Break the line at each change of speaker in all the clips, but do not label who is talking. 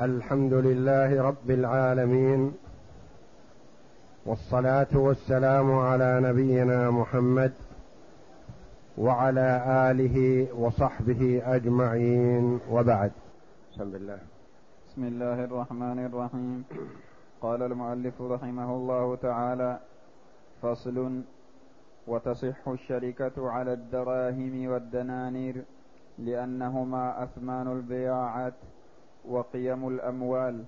الحمد لله رب العالمين والصلاة والسلام على نبينا محمد وعلى آله وصحبه أجمعين وبعد. بسم الله.
بسم الله الرحمن الرحيم. قال المؤلف رحمه الله تعالى فصل وتصح الشركة على الدراهم والدنانير لأنهما أثمان البياعات. وقيم الأموال.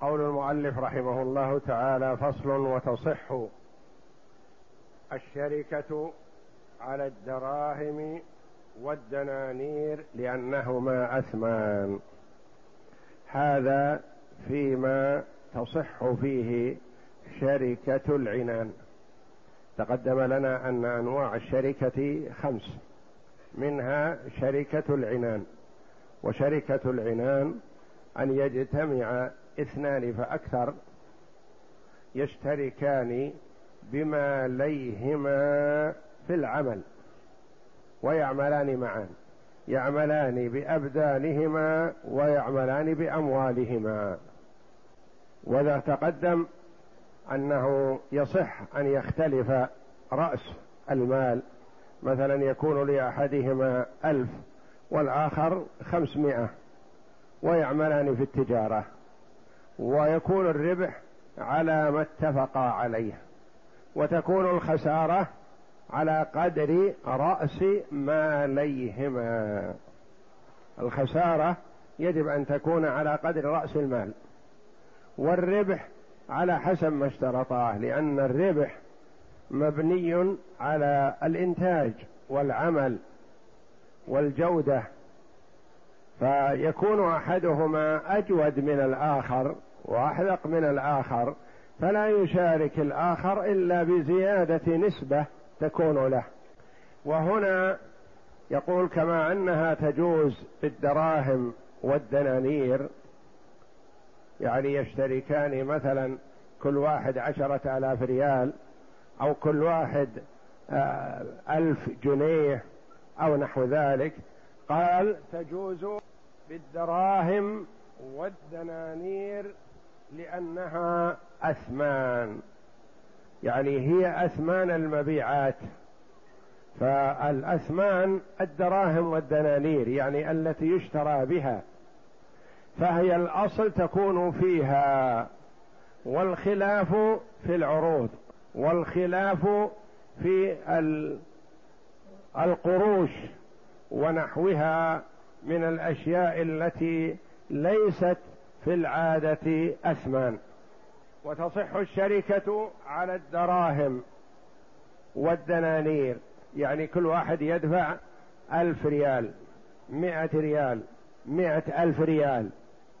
قول المؤلف رحمه الله تعالى فصل وتصح. الشركة على الدراهم والدنانير لانهما أثمان. هذا فيما تصح فيه شركة العنان. تقدم لنا أن أنواع الشركة خمس. منها شركة العنان. وشركة العنان أن يجتمع اثنان فأكثر يشتركان بما ليهما في العمل ويعملان معا. يعملان بأبدانهما ويعملان بأموالهما. وذا تقدم أنه يصح أن يختلف رأس المال مثلا يكون لأحدهما ألف والآخر خمسمائة. ويعملان في التجارة ويكون الربح على ما اتفقا عليه وتكون الخسارة على قدر رأس ماليهما. الخسارة يجب أن تكون على قدر رأس المال والربح على حسب ما اشترطاه لأن الربح مبني على الإنتاج والعمل والجودة فيكون أحدهما أجود من الآخر وأحذق من الآخر فلا يشارك الآخر إلا بزيادة نسبة تكون له. وهنا يقول كما أنها تجوز بالدراهم والدنانير يعني يشتركان مثلا كل واحد عشرة آلاف ريال أو كل واحد آه، ألف جنيه أو نحو ذلك. قال تجوز بالدراهم والدنانير لأنها أثمان. يعني هي أثمان المبيعات. فالأثمان الدراهم والدنانير يعني التي يشترى بها. فهي الأصل تكون فيها. والخلاف في العروض. والخلاف في القروش ونحوها من الأشياء التي ليست في العادة أثمان. وتصح الشركة على الدراهم والدنانير. يعني كل واحد يدفع ألف ريال مئة ريال مئة ألف ريال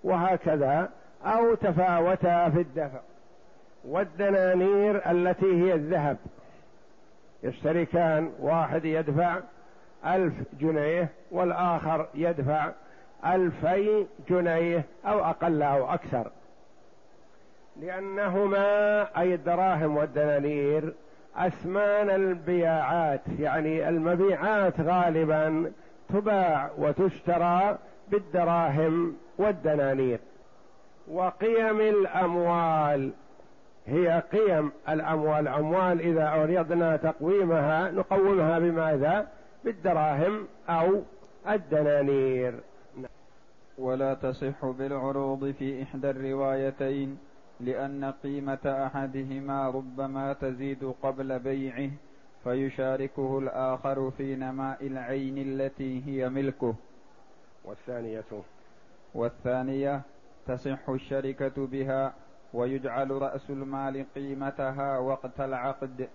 وهكذا أو تفاوتا في الدفع. والدنانير التي هي الذهب. يشتركان واحد يدفع ألف جنيه والآخر يدفع ألفي جنيه أو أقل أو أكثر. لأنهما أي الدراهم والدنانير أثمان البياعات يعني المبيعات غالبا تباع وتشترى بالدراهم والدنانير. وقيم الأموال هي قيم الأموال. أموال إذا أردنا تقويمها نقومها بماذا؟ بالدراهم أو الدنانير.
ولا تصح بالعروض في إحدى الروايتين لأن قيمة أحدهما ربما تزيد قبل بيعه فيشاركه الآخر في نماء العين التي هي ملكه.
والثانية.
والثانية تصح الشركة بها ويجعل رأس المال قيمتها وقت العقد.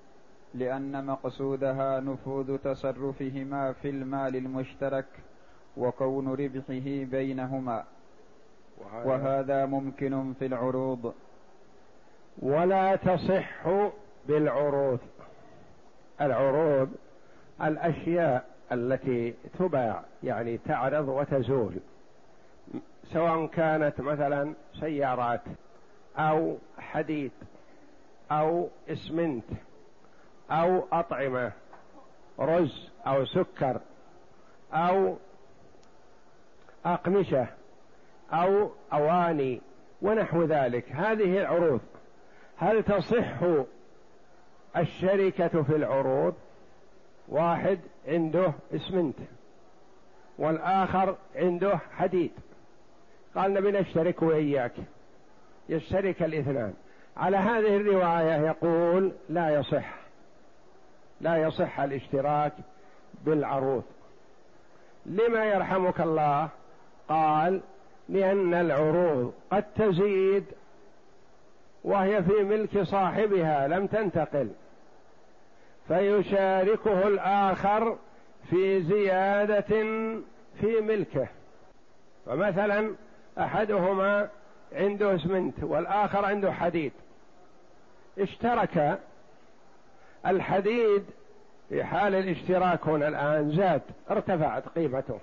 لأن مقصودها نفوذ تصرفهما في المال المشترك وكون ربحه بينهما. وهذا, وهذا ممكن في العروض.
ولا تصح بالعروض. العروض الأشياء التي تباع يعني تعرض وتزول. سواء كانت مثلا سيارات أو حديد أو إسمنت. أو أطعمة رز أو سكر أو أقمشة أو أواني ونحو ذلك. هذه العروض. هل تصح الشركة في العروض؟ واحد عنده اسمنت والآخر عنده حديد. قال نبي نشترك وإياك. يشترك الاثنان. على هذه الرواية يقول لا يصح. لا يصح الاشتراك بالعروض. لما يرحمك الله؟ قال لأن العروض قد تزيد وهي في ملك صاحبها لم تنتقل. فيشاركه الآخر في زيادة في ملكه. فمثلا أحدهما عنده اسمنت والآخر عنده حديد. اشترك الحديد في حال الاشتراك هنا الآن زاد ارتفعت قيمته.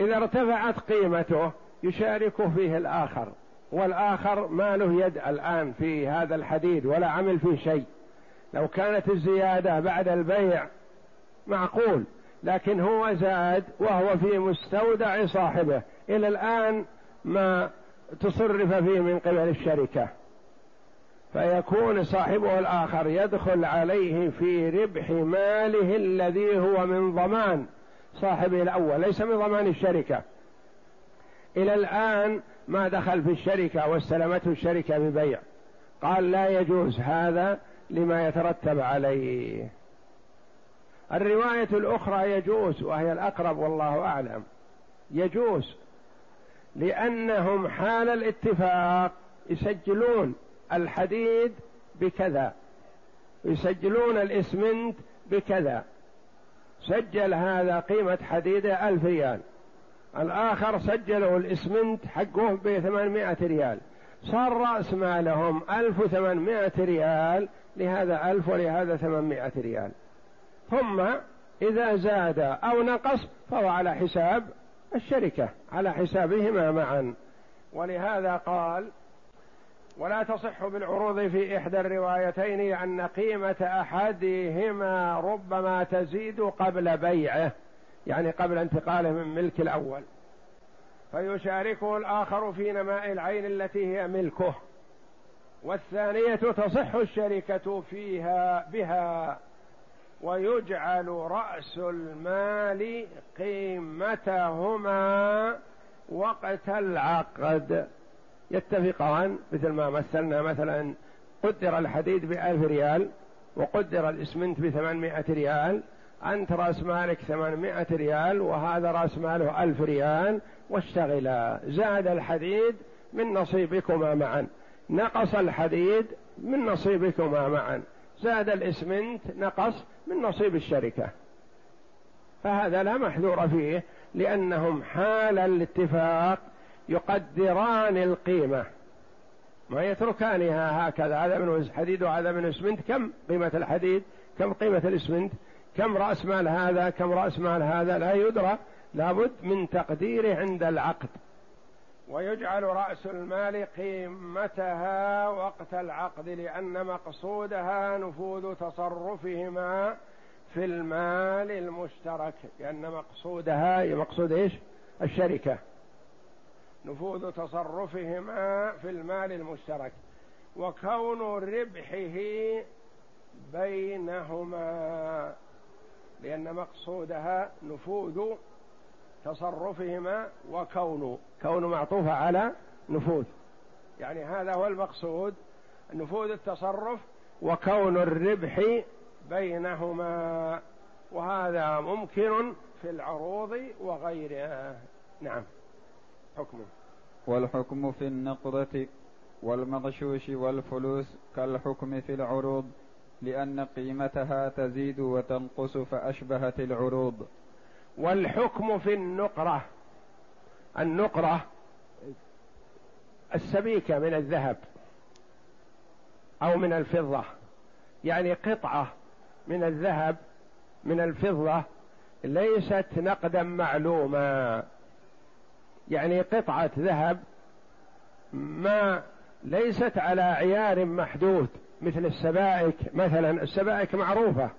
إذا ارتفعت قيمته يشارك فيه الآخر والآخر ما له يد الآن في هذا الحديد ولا عمل فيه شيء. لو كانت الزيادة بعد البيع معقول لكن هو زاد وهو في مستودع صاحبه إلى الآن ما تصرف فيه من قبل الشركة. فيكون صاحبه الآخر يدخل عليه في ربح ماله الذي هو من ضمان صاحبه الأول ليس من ضمان الشركة. إلى الآن ما دخل في الشركة واستلمته الشركة ببيع. قال لا يجوز هذا لما يترتب عليه. الرواية الأخرى يجوز وهي الأقرب والله أعلم. يجوز لأنهم حال الاتفاق يسجلون. الحديد بكذا. يسجلون الإسمنت بكذا. سجل هذا قيمة حديدة ألف ريال. الآخر سجلوا الإسمنت حقه بثمانمائة ريال. صار رأس مالهم ألف وثمانمائة ريال لهذا ألف ولهذا ثمانمائة ريال. ثم إذا زاد أو نقص فهو على حساب الشركة على حسابهما معا. ولهذا قال ولا تصح بالعروض في إحدى الروايتين لأن قيمة أحدهما ربما تزيد قبل بيعه يعني قبل انتقاله من ملك الأول. فيشاركه الآخر في نماء العين التي هي ملكه. والثانية تصح الشركة فيها بها ويجعل رأس المال قيمتهما وقت العقد. يتفقان مثل ما مثلنا مثلا قدر الحديد بألف ريال وقدر الإسمنت بثمانمائة ريال أنت رأس مالك ثمانمائة ريال وهذا رأس ماله ألف ريال واشتغلا زاد الحديد من نصيبكما معا. نقص الحديد من نصيبكما معا. زاد الإسمنت نقص من نصيب الشركة. فهذا لا محذور فيه لأنهم حال الاتفاق يقدران القيمة. ما يتركانها هكذا. هذا من حديد وهذا من اسمنت. كم قيمة الحديد؟ كم قيمة الاسمنت؟ كم رأس مال هذا؟ كم رأس مال هذا؟ لا يدرى. لابد من تقديره عند العقد. ويجعل رأس المال قيمتها وقت العقد لأن مقصودها نفوذ تصرفهما في المال المشترك. لأن مقصودها مقصود إيش؟ الشركة. نفوذ تصرفهما في المال المشترك وكون ربحه بينهما لأن مقصودها نفوذ تصرفهما وكون كون معطوفة على نفوذ. يعني هذا هو المقصود نفوذ التصرف وكون الربح بينهما وهذا ممكن في العروض وغيرها. نعم. حكمه.
والحكم في النقدة والمغشوش والفلوس كالحكم في العروض لأن قيمتها تزيد وتنقص فأشبهت العروض.
والحكم في النقرة. النقرة السبيكة من الذهب أو من الفضة. يعني قطعة من الذهب من الفضة ليست نقدا معلوما. يعني قطعة ذهب ما ليست على عيار محدود مثل السبائك مثلا. السبائك معروفة.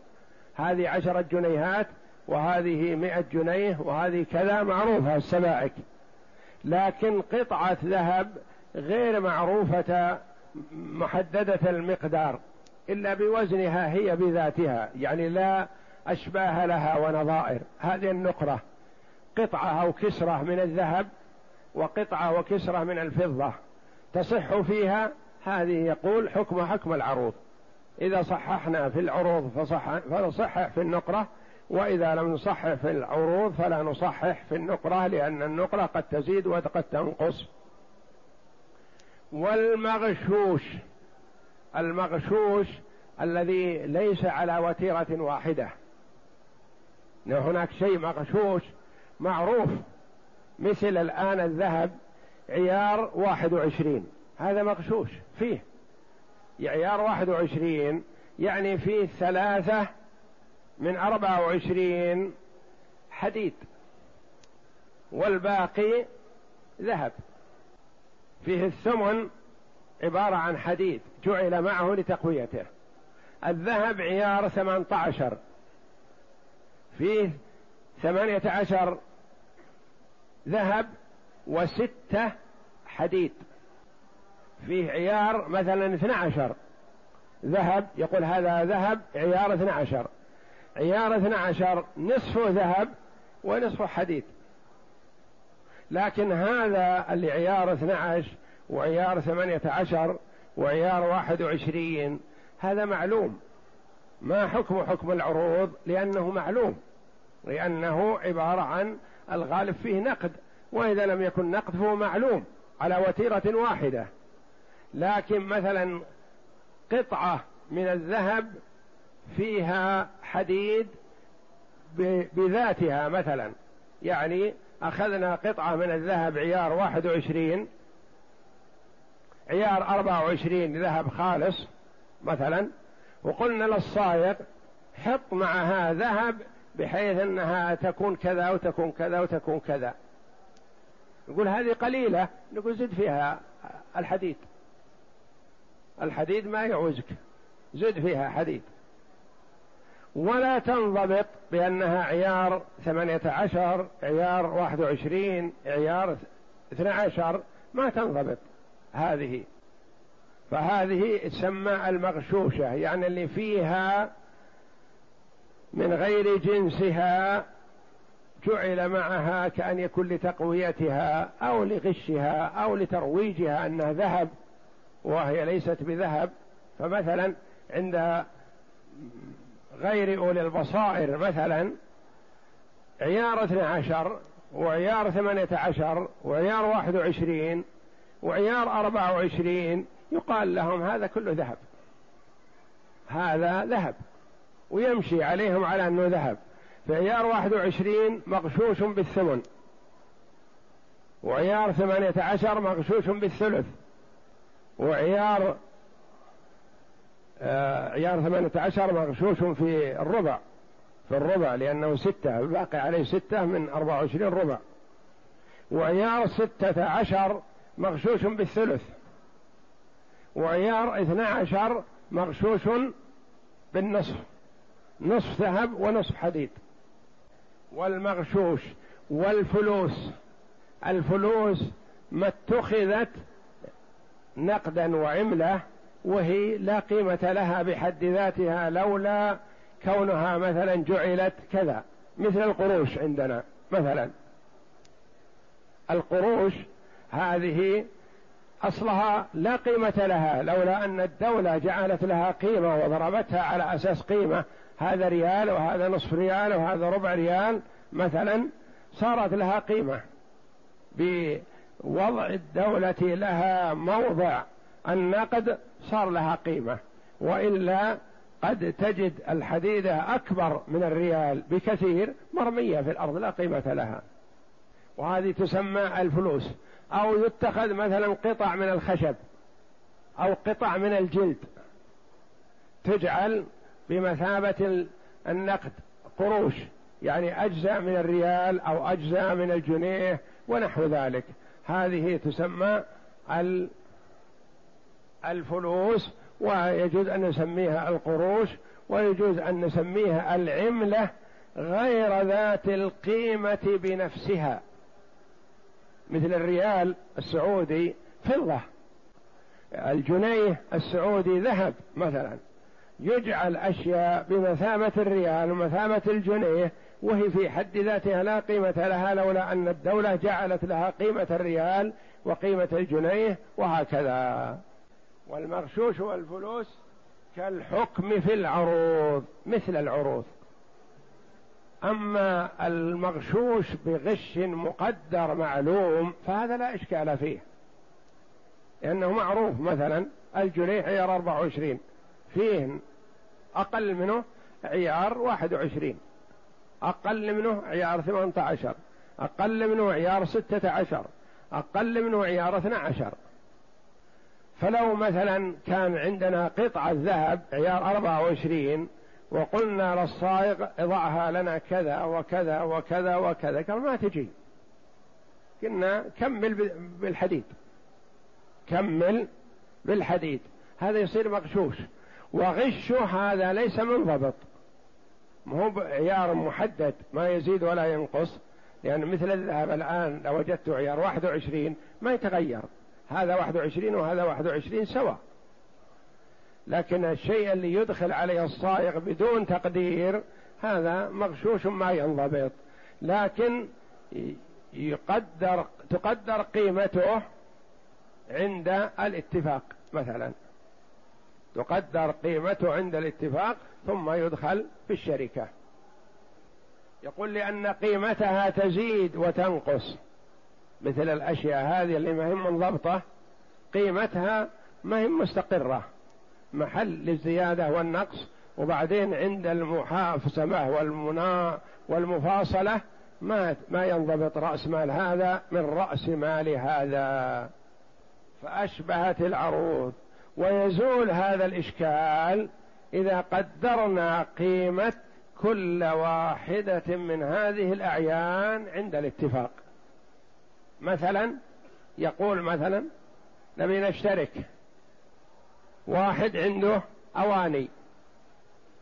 هذه عشرة جنيهات وهذه مئة جنيه وهذه كذا معروفة السبائك. لكن قطعة ذهب غير معروفة محددة المقدار إلا بوزنها هي بذاتها يعني لا أشباه لها ونظائر. هذه النقرة قطعة أو كسرة من الذهب وقطعة وكسرة من الفضة تصح فيها هذه يقول حكم حكم العروض. إذا صححنا في العروض فصح فنصحح في النقرة وإذا لم نصحح في العروض فلا نصحح في النقرة لأن النقرة قد تزيد وقد تنقص. والمغشوش المغشوش الذي ليس على وتيرة واحدة. هناك شيء مغشوش معروف مثل الآن الذهب عيار واحد وعشرين. هذا مغشوش فيه. عيار واحد وعشرين يعني فيه ثلاثة من أربعة وعشرين حديد. والباقي ذهب. فيه الثمن عبارة عن حديد جعل معه لتقويته. الذهب عيار ثمانية عشر. فيه ثمانية عشر ذهب وستة حديد. فيه عيار مثلا اثنى عشر. ذهب يقول هذا ذهب عيار اثنى عشر. عيار اثنى عشر نصفه ذهب ونصفه حديد. لكن هذا اللي عيار اثنى عشر وعيار ثمانية عشر وعيار واحد وعشرين هذا معلوم. ما حكم حكم العروض؟ لأنه معلوم. لأنه عبارة عن الغالب فيه نقد وإذا لم يكن نقد فهو معلوم على وتيرة واحدة. لكن مثلا قطعة من الذهب فيها حديد بذاتها مثلا. يعني أخذنا قطعة من الذهب عيار واحد وعشرين عيار أربعة وعشرين ذهب خالص مثلا وقلنا للصايغ حط معها ذهب بحيث أنها تكون كذا وتكون كذا وتكون كذا. يقول هذه قليلة نقول زد فيها الحديد. الحديد ما يعوزك. زد فيها حديد. ولا تنضبط بأنها عيار ثمانية عشر عيار واحد وعشرين عيار اثنى عشر. ما تنضبط هذه. فهذه تسمى المغشوشة يعني اللي فيها من غير جنسها جعل معها كأن يكون لتقويتها أو لغشها أو لترويجها أنها ذهب وهي ليست بذهب. فمثلا عند غير أولي البصائر مثلا عيار اثنى عشر وعيار ثمانية عشر وعيار واحد وعشرين وعيار أربعة وعشرين يقال لهم هذا كله ذهب. هذا ذهب. ويمشي عليهم على أنه ذهب. في عيار واحد وعشرين مغشوش بالثمن. وعيار ثمانية عشر مغشوش بالثلث. وعيار آه عيار ثمانية عشر مغشوش في الربع. في الربع لأنه ستة باقي عليه ستة من أربعة وعشرين ربع. وعيار ستة عشر مغشوش بالثلث. وعيار اثنى عشر مغشوش بالنصف. نصف ذهب ونصف حديد. والمغشوش والفلوس. الفلوس ما اتخذت نقدا وعملة وهي لا قيمة لها بحد ذاتها لولا كونها مثلا جعلت كذا مثل القروش عندنا مثلا. القروش هذه أصلها لا قيمة لها لولا أن الدولة جعلت لها قيمة وضربتها على أساس قيمة. هذا ريال وهذا نصف ريال وهذا ربع ريال مثلا صارت لها قيمة. بوضع الدولة لها موضع النقد صار لها قيمة. وإلا قد تجد الحديده أكبر من الريال بكثير مرمية في الأرض لا قيمة لها. وهذه تسمى الفلوس. أو يتخذ مثلا قطع من الخشب أو قطع من الجلد. تجعل بمثابة النقد قروش يعني أجزاء من الريال أو أجزاء من الجنيه ونحو ذلك. هذه تسمى الفلوس ويجوز أن نسميها القروش ويجوز أن نسميها العملة غير ذات القيمة بنفسها. مثل الريال السعودي فضة الجنيه السعودي ذهب مثلا. يجعل أشياء بمثابة الريال ومثابة الجنيه وهي في حد ذاتها لا قيمة لها لولا أن الدولة جعلت لها قيمة الريال وقيمة الجنيه وهكذا. والمغشوش والفلوس كالحكم في العروض مثل العروض. أما المغشوش بغش مقدر معلوم فهذا لا إشكال فيه. لأنه معروف مثلا الجنيه عيار 24 فيه أقل منه عيار 21 أقل منه عيار 18 أقل منه عيار 16 أقل منه عيار 12 فلو مثلا كان عندنا قطعة ذهب عيار 24 وقلنا للصائغ اضعها لنا كذا وكذا وكذا وكذا. قال ما تجي. قلنا كمل بالحديد. كمل بالحديد. هذا يصير مغشوش. وغشه هذا ليس منضبط هو بعيار محدد ما يزيد ولا ينقص. لأن مثل الذهب الآن لو وجدت عيار 21 ما يتغير. هذا 21 وهذا 21 سوا لكن الشيء اللي يدخل عليه الصائغ بدون تقدير هذا مغشوش ما ينضبط. لكن يقدر تقدر قيمته عند الاتفاق مثلا. تقدر قيمته عند الاتفاق ثم يدخل في الشركة. يقول لأن قيمتها تزيد وتنقص. مثل الأشياء هذه اللي ما هي منضبطة قيمتها ما هي مستقرة. محل للزيادة والنقص وبعدين عند المحافظة والمنا والمفاصلة ما ما ينضبط رأس مال هذا من رأس مال هذا. فأشبهت العروض. ويزول هذا الإشكال إذا قدرنا قيمة كل واحدة من هذه الأعيان عند الاتفاق. مثلا يقول مثلا نبي نشترك. واحد عنده أواني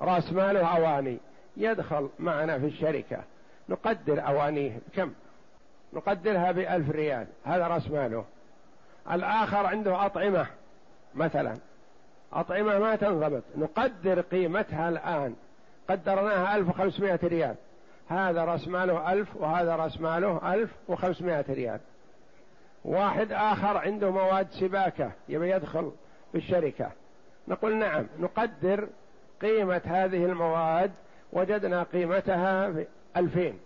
رأس ماله أواني يدخل معنا في الشركة. نقدر أوانيه كم؟ نقدرها بألف ريال هذا رأس ماله. الآخر عنده أطعمة مثلا. أطعمة ما تنضبط نقدر قيمتها الآن. قدرناها 1500 ريال. هذا رأس ماله ألف وهذا رأس ماله ألف وخمسمائة ريال. واحد آخر عنده مواد سباكة يبي يدخل في الشركة نقول نعم نقدر قيمة هذه المواد وجدنا قيمتها في ألفين.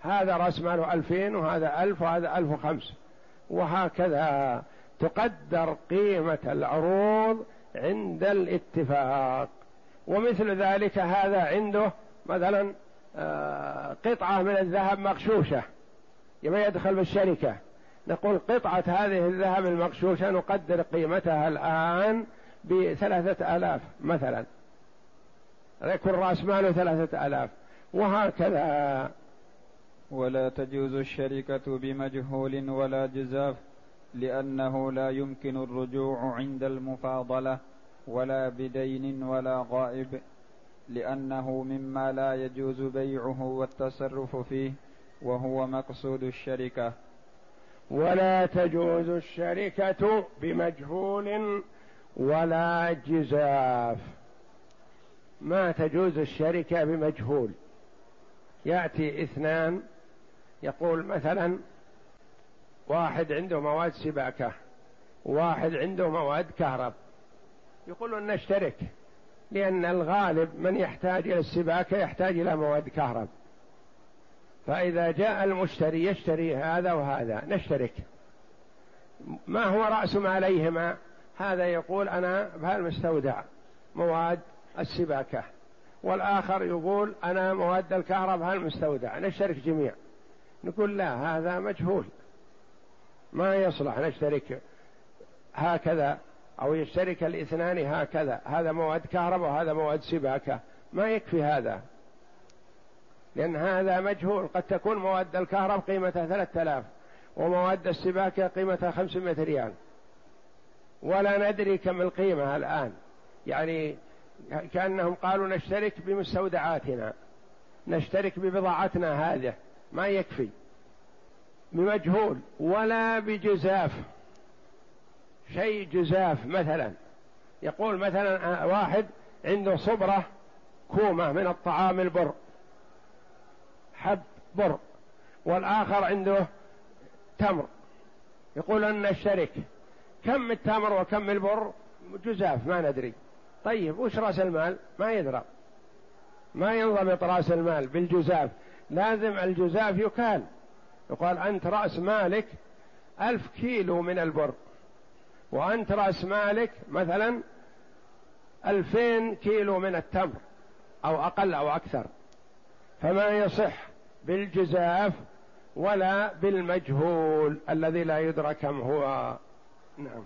هذا رأس ماله ألفين وهذا ألف وهذا ألف وخمس. وهكذا تقدر قيمة العروض عند الاتفاق. ومثل ذلك هذا عنده مثلا آه، قطعة من الذهب مغشوشة يبي يدخل بالشركة. نقول قطعة هذه الذهب المغشوشة نقدر قيمتها الآن بثلاثة آلاف مثلا. يكون رأس ماله ثلاثة آلاف. وهكذا.
ولا تجوز الشركة بمجهول ولا جزاف لأنه لا يمكن الرجوع عند المفاضلة ولا بدين ولا غائب لأنه مما لا يجوز بيعه والتصرف فيه وهو مقصود الشركة.
ولا تجوز الشركة بمجهول ولا جزاف. ما تجوز الشركة بمجهول؟ يأتي اثنان يقول مثلا واحد عنده مواد سباكة واحد عنده مواد كهرب. يقولون نشترك لأن الغالب من يحتاج إلى السباكة يحتاج إلى مواد كهرب. فإذا جاء المشتري يشتري هذا وهذا نشترك. ما هو رأس ماليهما؟ هذا يقول أنا بهالمستودع مواد السباكة. والآخر يقول أنا مواد الكهرب بهالمستودع نشترك جميع. نقول لا هذا مجهول. ما يصلح نشترك هكذا أو يشترك الاثنان هكذا. هذا مواد كهرباء وهذا مواد سباكة. ما يكفي هذا. لأن هذا مجهول. قد تكون مواد الكهرباء قيمتها ثلاثة آلاف ومواد السباكة قيمتها خمسمائة ريال. ولا ندري كم القيمة الآن. يعني كأنهم قالوا نشترك بمستودعاتنا. نشترك ببضاعتنا هذه. ما يكفي. بمجهول. ولا بجزاف. شيء جزاف مثلا. يقول مثلا واحد عنده صبرة كومة من الطعام البر. حب بر والآخر عنده تمر. يقول أن الشرك كم التمر وكم البر؟ جزاف ما ندري. طيب وش رأس المال؟ ما يدرى. ما ينضبط رأس المال بالجزاف. لازم الجزاف يكال. يقال أنت رأس مالك ألف كيلو من البر وأنت رأس مالك مثلا ألفين كيلو من التمر أو أقل أو أكثر. فما يصح بالجزاف ولا بالمجهول الذي لا يدرك كم هو. نعم.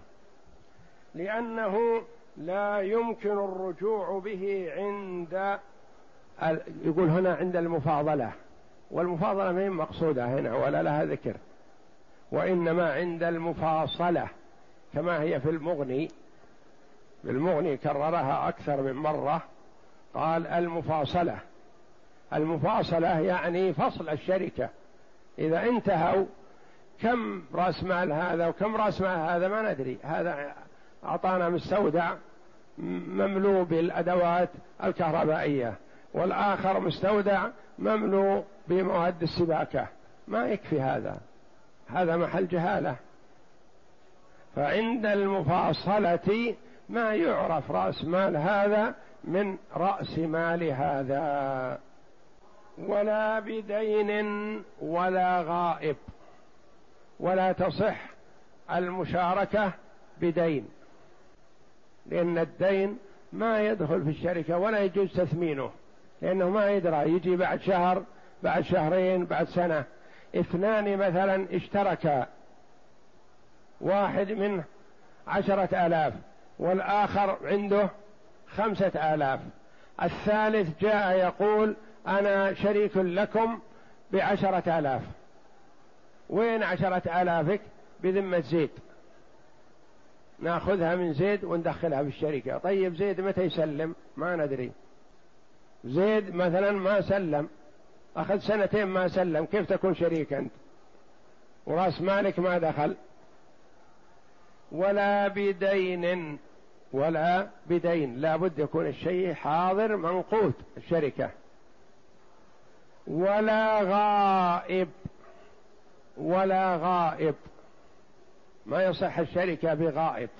لأنه لا يمكن الرجوع به عند يقول هنا عند المفاضلة. والمفاضلة ما مقصودة هنا ولا لها ذكر. وإنما عند المفاصلة كما هي في المغني. في المغني كررها أكثر من مرة. قال المفاصلة. المفاصلة يعني فصل الشركة. إذا انتهوا كم رأس مال هذا وكم رأس مال هذا ما ندري. هذا أعطانا مستودع مملوء بالأدوات الكهربائية والآخر مستودع مملوء بمواد السباكة. ما يكفي هذا. هذا محل جهالة. فعند المفاصلة ما يعرف رأس مال هذا من رأس مال هذا. ولا بدين ولا غائب. ولا تصح المشاركة بدين. لأن الدين ما يدخل في الشركة ولا يجوز تثمينه. لأنه ما يدرى. يجي بعد شهر بعد شهرين بعد سنة. اثنان مثلا اشتركا. واحد منه عشرة آلاف. والآخر عنده خمسة آلاف. الثالث جاء يقول أنا شريك لكم بعشرة آلاف. وين عشرة آلافك؟ بذمة زيد. ناخذها من زيد وندخلها في الشركة. طيب زيد متى يسلم؟ ما ندري. زيد مثلا ما سلم. أخذ سنتين ما سلم. كيف تكون شريك أنت؟ ورأس مالك ما دخل. ولا بدين. ولا بدين. لا بد يكون الشيء حاضر منقوط. الشركة. ولا غائب ولا غائب. ما يصح الشركة بغائب.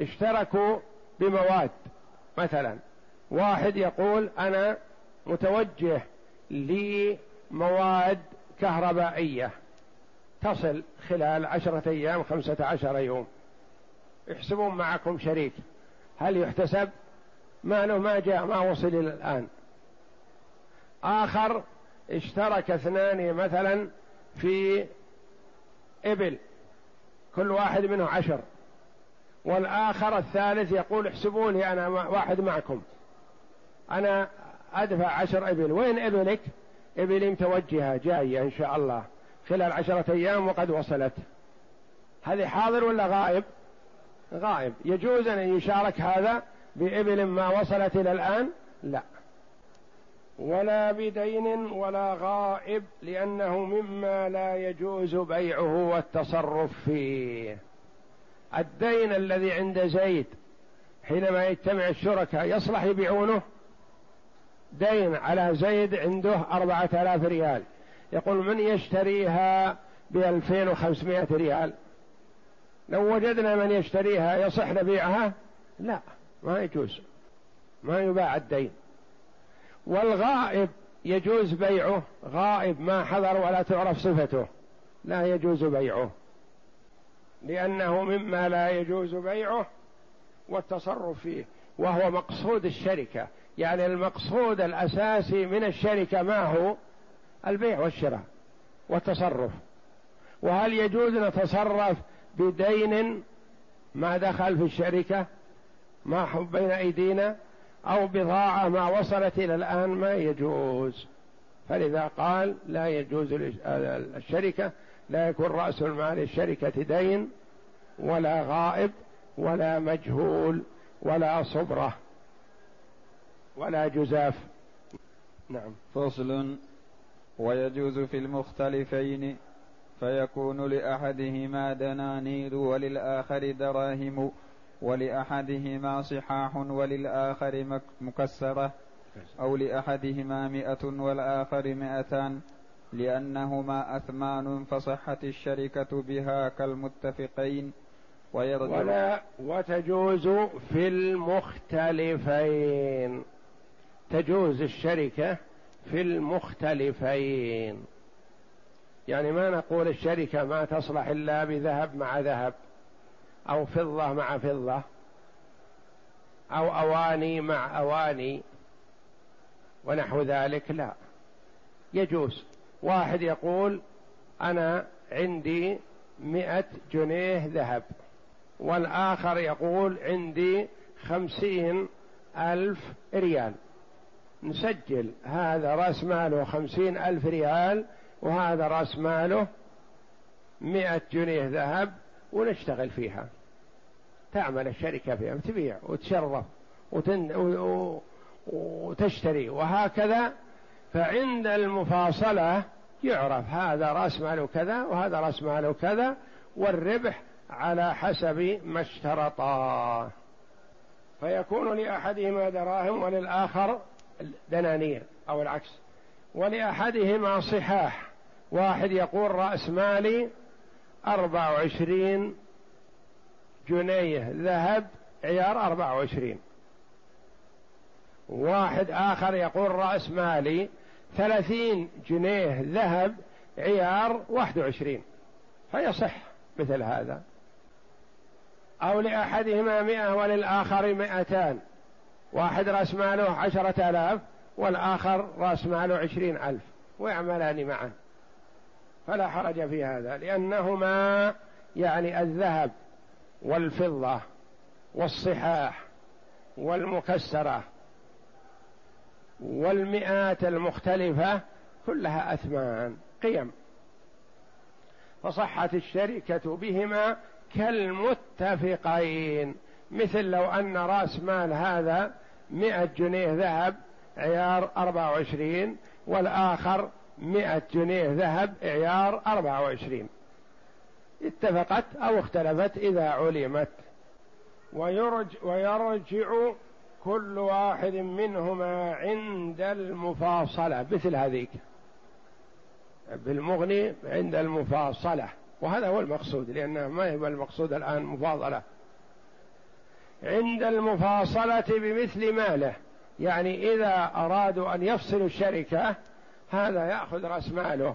اشتركوا بمواد. مثلا واحد يقول أنا متوجه لمواد كهربائية. تصل خلال عشرة أيام خمسة عشر يوم. يحسبون معكم شريك. هل يحتسب؟ ماله ما جاء ما وصل إلى الآن. آخر اشترك اثنان مثلا في إبل كل واحد منه عشر. والآخر الثالث يقول احسبوا لي أنا واحد معكم. أنا أدفع عشر إبل. وين إبلك؟ إبلي متوجهة جاية إن شاء الله خلال عشرة أيام وقد وصلت. هذه حاضر ولا غائب؟ غائب. يجوز أن يشارك هذا بإبل ما وصلت إلى الآن؟ لا. ولا بدين ولا غائب لأنه مما لا يجوز بيعه والتصرف فيه. الدين الذي عند زيد حينما يجتمع الشركاء يصلح يبيعونه؟ دين على زيد عنده أربعة آلاف ريال. يقول من يشتريها بألفين وخمسمائة ريال؟ لو وجدنا من يشتريها يصح نبيعها؟ لا ما يجوز ما يباع الدين. والغائب يجوز بيعه. غائب ما حضر ولا تعرف صفته. لا يجوز بيعه. لأنه مما لا يجوز بيعه والتصرف فيه. وهو مقصود الشركة. يعني المقصود الأساسي من الشركة ما هو؟ البيع والشراء والتصرف. وهل يجوز نتصرف بدين ما دخل في الشركة؟ ما بين أيدينا؟ أو بضاعة ما وصلت إلى الآن ما يجوز. فلذا قال لا يجوز الشركة لا يكون رأس المال الشركة دين ولا غائب ولا مجهول ولا صبرة ولا جزاف.
نعم. فصل. ويجوز في المختلفين فيكون لأحدهما دنانير وللآخر دراهم. ولأحدهما صحاح وللآخر مكسرة أو لأحدهما مئة والآخر مئتان لأنهما أثمان فصحت الشركة بها كالمتفقين
ويرجع ولا وتجوز في المختلفين. تجوز الشركة في المختلفين. يعني ما نقول الشركة ما تصلح إلا بذهب مع ذهب. أو فضة مع فضة أو أواني مع أواني ونحو ذلك لا. يجوز. واحد يقول أنا عندي مئة جنيه ذهب والآخر يقول عندي خمسين ألف ريال. نسجل. هذا رأس ماله خمسين ألف ريال وهذا رأس ماله مئة جنيه ذهب ونشتغل فيها. تعمل الشركة فيها وتبيع وتشرف وتن... وتشتري وهكذا فعند المفاصلة يعرف هذا رأس ماله كذا وهذا رأس ماله كذا والربح على حسب ما اشترطا. فيكون لأحدهما دراهم وللآخر دنانير أو العكس. ولأحدهما صحاح. واحد يقول رأس مالي أربع وعشرين جنيه ذهب عيار أربع وعشرين. واحد آخر يقول رأس مالي ثلاثين جنيه ذهب عيار واحد وعشرين. فيصح مثل هذا. أو لأحدهما مئة وللآخر مئتان. واحد رأس ماله عشرة آلاف والآخر رأس ماله عشرين ألف. ويعملان معا. فلا حرج في هذا لأنهما يعني الذهب والفضة والصحاح والمكسرة والمئات المختلفة كلها أثمان قيم. فصحت الشركة بهما كالمتفقين. مثل لو أن رأس مال هذا مئة جنيه ذهب عيار أربعة وعشرين والآخر مئة جنيه ذهب عيار أربعة وعشرين. اتفقت أو اختلفت إذا علمت. ويرج ويرجع كل واحد منهما عند المفاصلة مثل هذيك. بالمغني عند المفاصلة. وهذا هو المقصود لأنه ما هو المقصود الآن مفاضلة. عند المفاصلة بمثل ماله. يعني إذا أرادوا أن يفصلوا الشركة هذا يأخذ رأس ماله.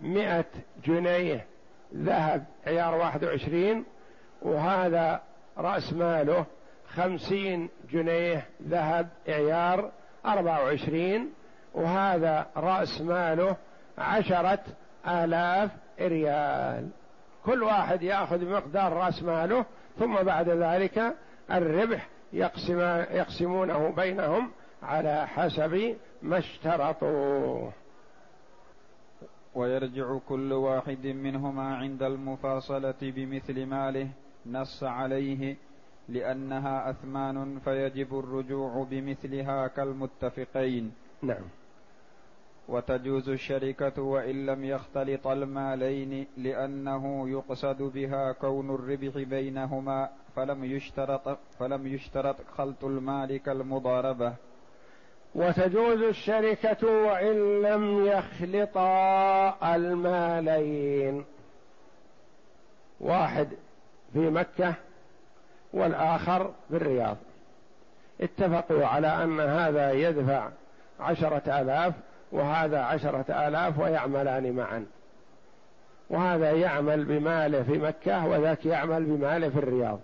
مئة جنيه. ذهب عيار واحد وعشرين وهذا رأس ماله خمسين جنيه ذهب عيار أربعة وعشرين وهذا رأس ماله عشرة آلاف ريال. كل واحد يأخذ مقدار رأس ماله ثم بعد ذلك الربح يقسم يقسمونه بينهم على حسب ما اشترطوا.
ويرجع كل واحد منهما عند المفاصلة بمثل ماله نص عليه لأنها أثمان فيجب الرجوع بمثلها كالمتفقين.
نعم.
وتجوز الشركة وإن لم يختلط المالين لأنه يقصد بها كون الربح بينهما فلم يشترط فلم يشترط خلط المال كالمضاربة.
وتجوز الشركة وإن لم يخلطا المالين. واحد في مكة والآخر في الرياض. اتفقوا على أن هذا يدفع عشرة آلاف وهذا عشرة آلاف ويعملان معا. وهذا يعمل بماله في مكة وذاك يعمل بماله في الرياض.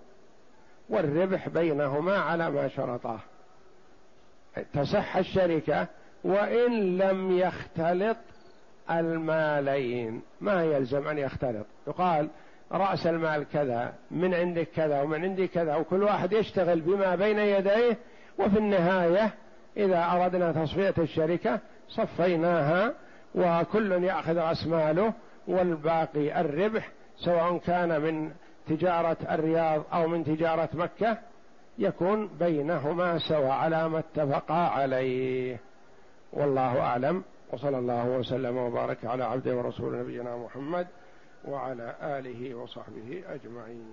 والربح بينهما على ما شرطاه تصح الشركة وإن لم يختلط المالين. ما يلزم أن يختلط. يقال رأس المال كذا من عندك كذا ومن عندي كذا وكل واحد يشتغل بما بين يديه. وفي النهاية إذا أردنا تصفية الشركة صفيناها وكل يأخذ رأس ماله والباقي الربح سواء كان من تجارة الرياض أو من تجارة مكة. يكون بينهما سواء على ما اتفقا عليه. والله أعلم. وصلى الله وسلم وبارك على عبده ورسول نبينا محمد وعلى آله وصحبه أجمعين.